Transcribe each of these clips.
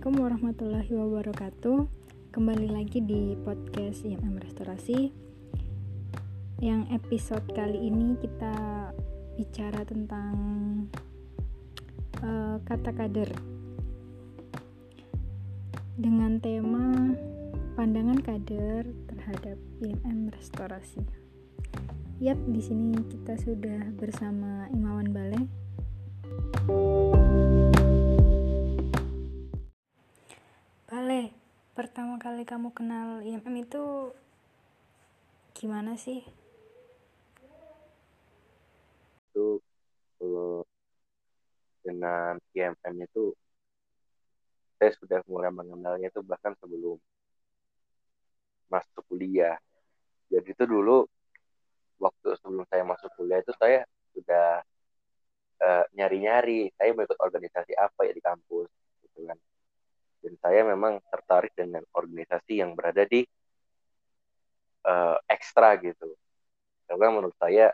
Assalamualaikum warahmatullahi wabarakatuh. Kembali lagi di podcast IMM Restorasi. Yang episode kali ini kita bicara tentang uh, kata kader. Dengan tema pandangan kader terhadap IMM Restorasi. Yap, di sini kita sudah bersama Imawan Balai pertama kali kamu kenal IMM itu gimana sih? Itu kalau dengan IMM itu saya sudah mulai mengenalnya itu bahkan sebelum masuk kuliah. Jadi itu dulu waktu sebelum saya masuk kuliah itu saya sudah eh, nyari-nyari uh, saya mau ikut organisasi apa ya di kampus gitu kan dan saya memang tertarik dengan organisasi yang berada di uh, ekstra gitu. Karena menurut saya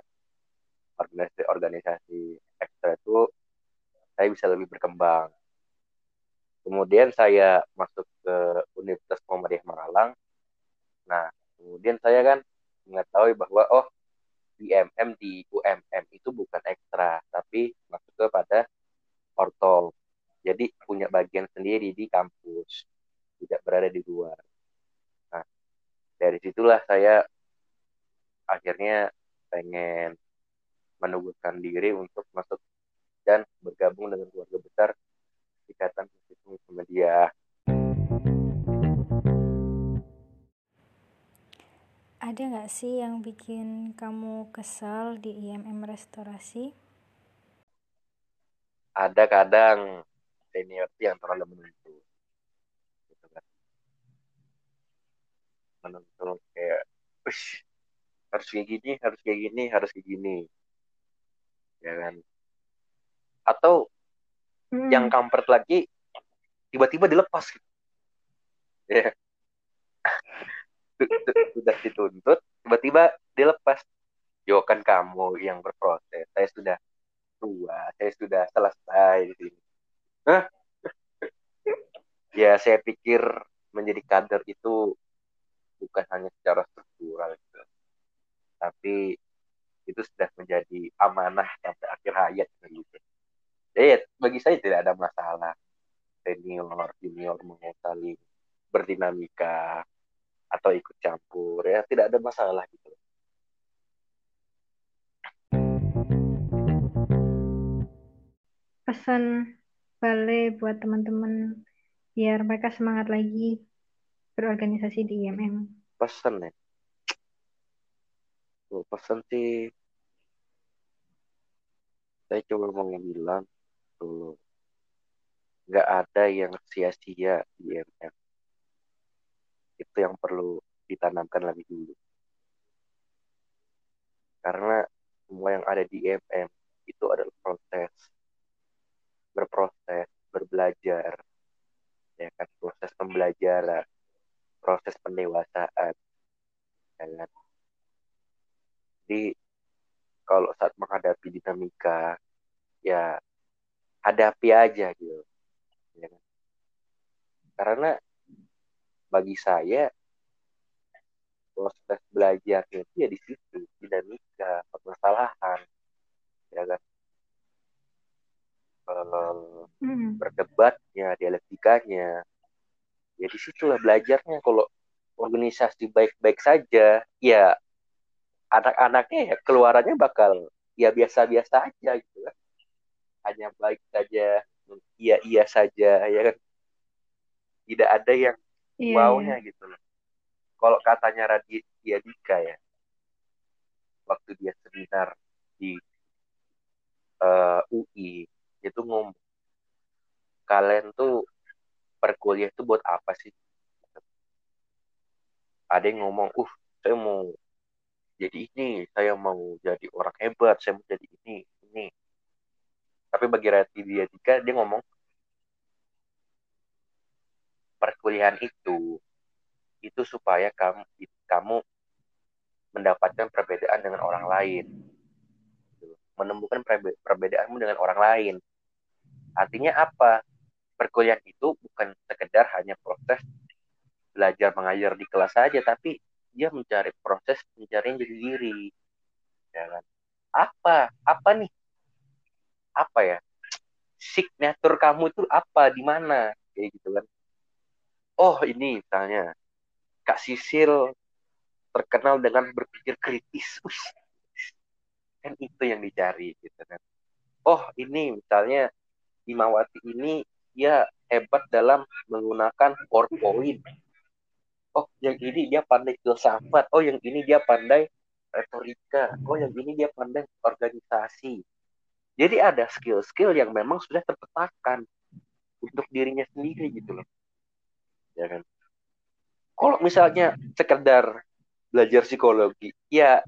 organisasi-organisasi ekstra itu saya bisa lebih berkembang. Kemudian saya masuk ke Universitas Muhammadiyah Malang. Nah kemudian saya kan mengetahui bahwa oh IMM di UMM itu bukan ekstra tapi masuk kepada ortol jadi punya bagian sendiri di kampus tidak berada di luar. Nah dari situlah saya akhirnya pengen menuguskan diri untuk masuk dan bergabung dengan keluarga besar ikatan musik media ada nggak sih yang bikin kamu kesal di IMM restorasi? Ada kadang seniority yang terlalu menuntut gitu kan. Menuntut kayak Ush, harus kayak gini harus kayak gini harus kayak gini. Ya kan. Atau hmm. yang kampret lagi tiba-tiba dilepas. Gitu ya sudah dituntut tiba-tiba dilepas. Yo kan kamu yang berproses. Saya sudah tua saya sudah selesai di sini Hah? ya saya pikir menjadi kader itu bukan hanya secara struktural gitu. tapi itu sudah menjadi amanah sampai akhir hayat gitu. Jadi bagi saya tidak ada masalah senior junior saling berdinamika atau ikut campur ya tidak ada masalah gitu. Pesan balai buat teman-teman biar mereka semangat lagi berorganisasi di IMM. Pesan ya. Oh, pesan sih saya cuma mau bilang dulu nggak ada yang sia-sia di IMM. Itu yang perlu ditanamkan lagi dulu. Karena semua yang ada di IMM itu adalah proses berproses, berbelajar, ya kan proses pembelajaran, proses pendewasaan, ya kan. Jadi kalau saat menghadapi dinamika, ya hadapi aja gitu, ya kan. Karena bagi saya proses belajar itu ya di situ dinamika permasalahan ya kan uh, hmm. Berdebatnya, dialektikanya. Ya di situlah belajarnya. Kalau organisasi baik-baik saja, ya anak-anaknya ya keluarannya bakal ya biasa-biasa aja gitu kan. Hanya baik saja, iya-iya saja, ya kan. Tidak ada yang iya, wownya iya. gitu loh. Kalau katanya Raditya Dika ya, waktu dia seminar di uh, eh, UI itu ngomong kalian tuh perkuliah itu buat apa sih? Ada yang ngomong uh saya mau jadi ini saya mau jadi orang hebat saya mau jadi ini ini. Tapi bagi Rati Diatika dia ngomong perkuliahan itu itu supaya kamu kamu mendapatkan perbedaan dengan orang lain. Menemukan perbedaanmu dengan orang lain. Artinya apa? Perkuliahan itu bukan sekedar hanya proses belajar mengajar di kelas saja tapi dia mencari proses mencari diri diri ya kan? Apa apa nih? Apa ya? Signature kamu itu apa? Di mana? Kayak gitu kan. Oh ini misalnya Kak Sisil terkenal dengan berpikir kritis. Kan itu yang dicari gitu kan. Oh ini misalnya Imawati ini dia hebat dalam menggunakan PowerPoint. Oh yang ini dia pandai filsafat. Oh yang ini dia pandai retorika. Oh yang ini dia pandai organisasi. Jadi ada skill-skill yang memang sudah terpetakan untuk dirinya sendiri gitu loh. Ya kan? Kalau misalnya sekedar belajar psikologi ya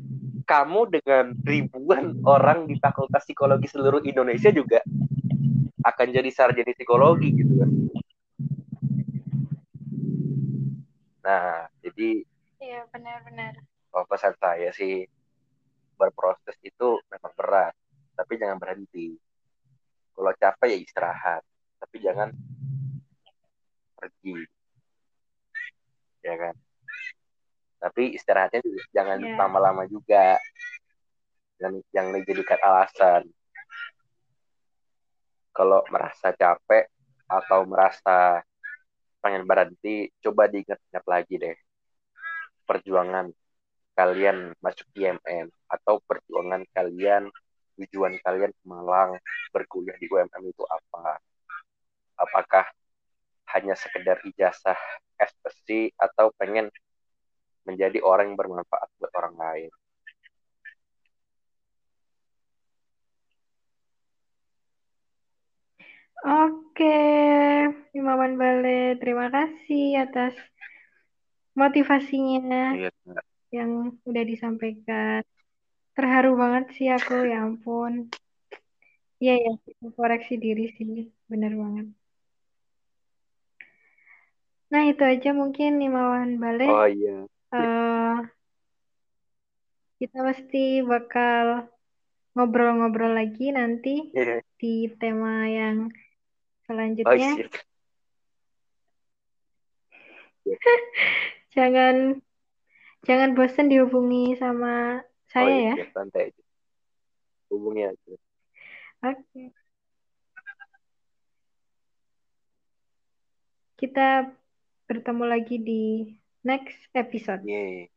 kamu dengan ribuan orang di fakultas psikologi seluruh Indonesia juga akan jadi sarjana psikologi gitu kan. Nah jadi iya benar-benar kalau pesan saya sih berproses itu memang berat tapi jangan berhenti. Kalau capek ya istirahat tapi jangan pergi. Ya kan? Tapi istirahatnya juga jangan Iya. lama-lama juga. Dan yang dijadikan alasan kalau merasa capek atau merasa pengen berhenti coba diingat-ingat lagi deh perjuangan kalian masuk IMM atau perjuangan kalian tujuan kalian ke Malang berkuliah di UMM itu apa apakah hanya sekedar ijazah SPC atau pengen menjadi orang yang bermanfaat buat orang lain. Oke, Imawan Bale, terima kasih atas motivasinya Iya, yang udah disampaikan. Terharu banget sih aku, ya ampun. Iya ya, koreksi diri sih, bener banget. Nah itu aja mungkin Imawan Bale. Oh iya. Eh, kita pasti bakal ngobrol-ngobrol lagi nanti Iya. di tema yang selanjutnya. iya. Jangan jangan bosan dihubungi sama Oh saya iya, ya. iya, santai aja. Hubungi aja. Oke. Kita bertemu lagi di next episode. Yeay.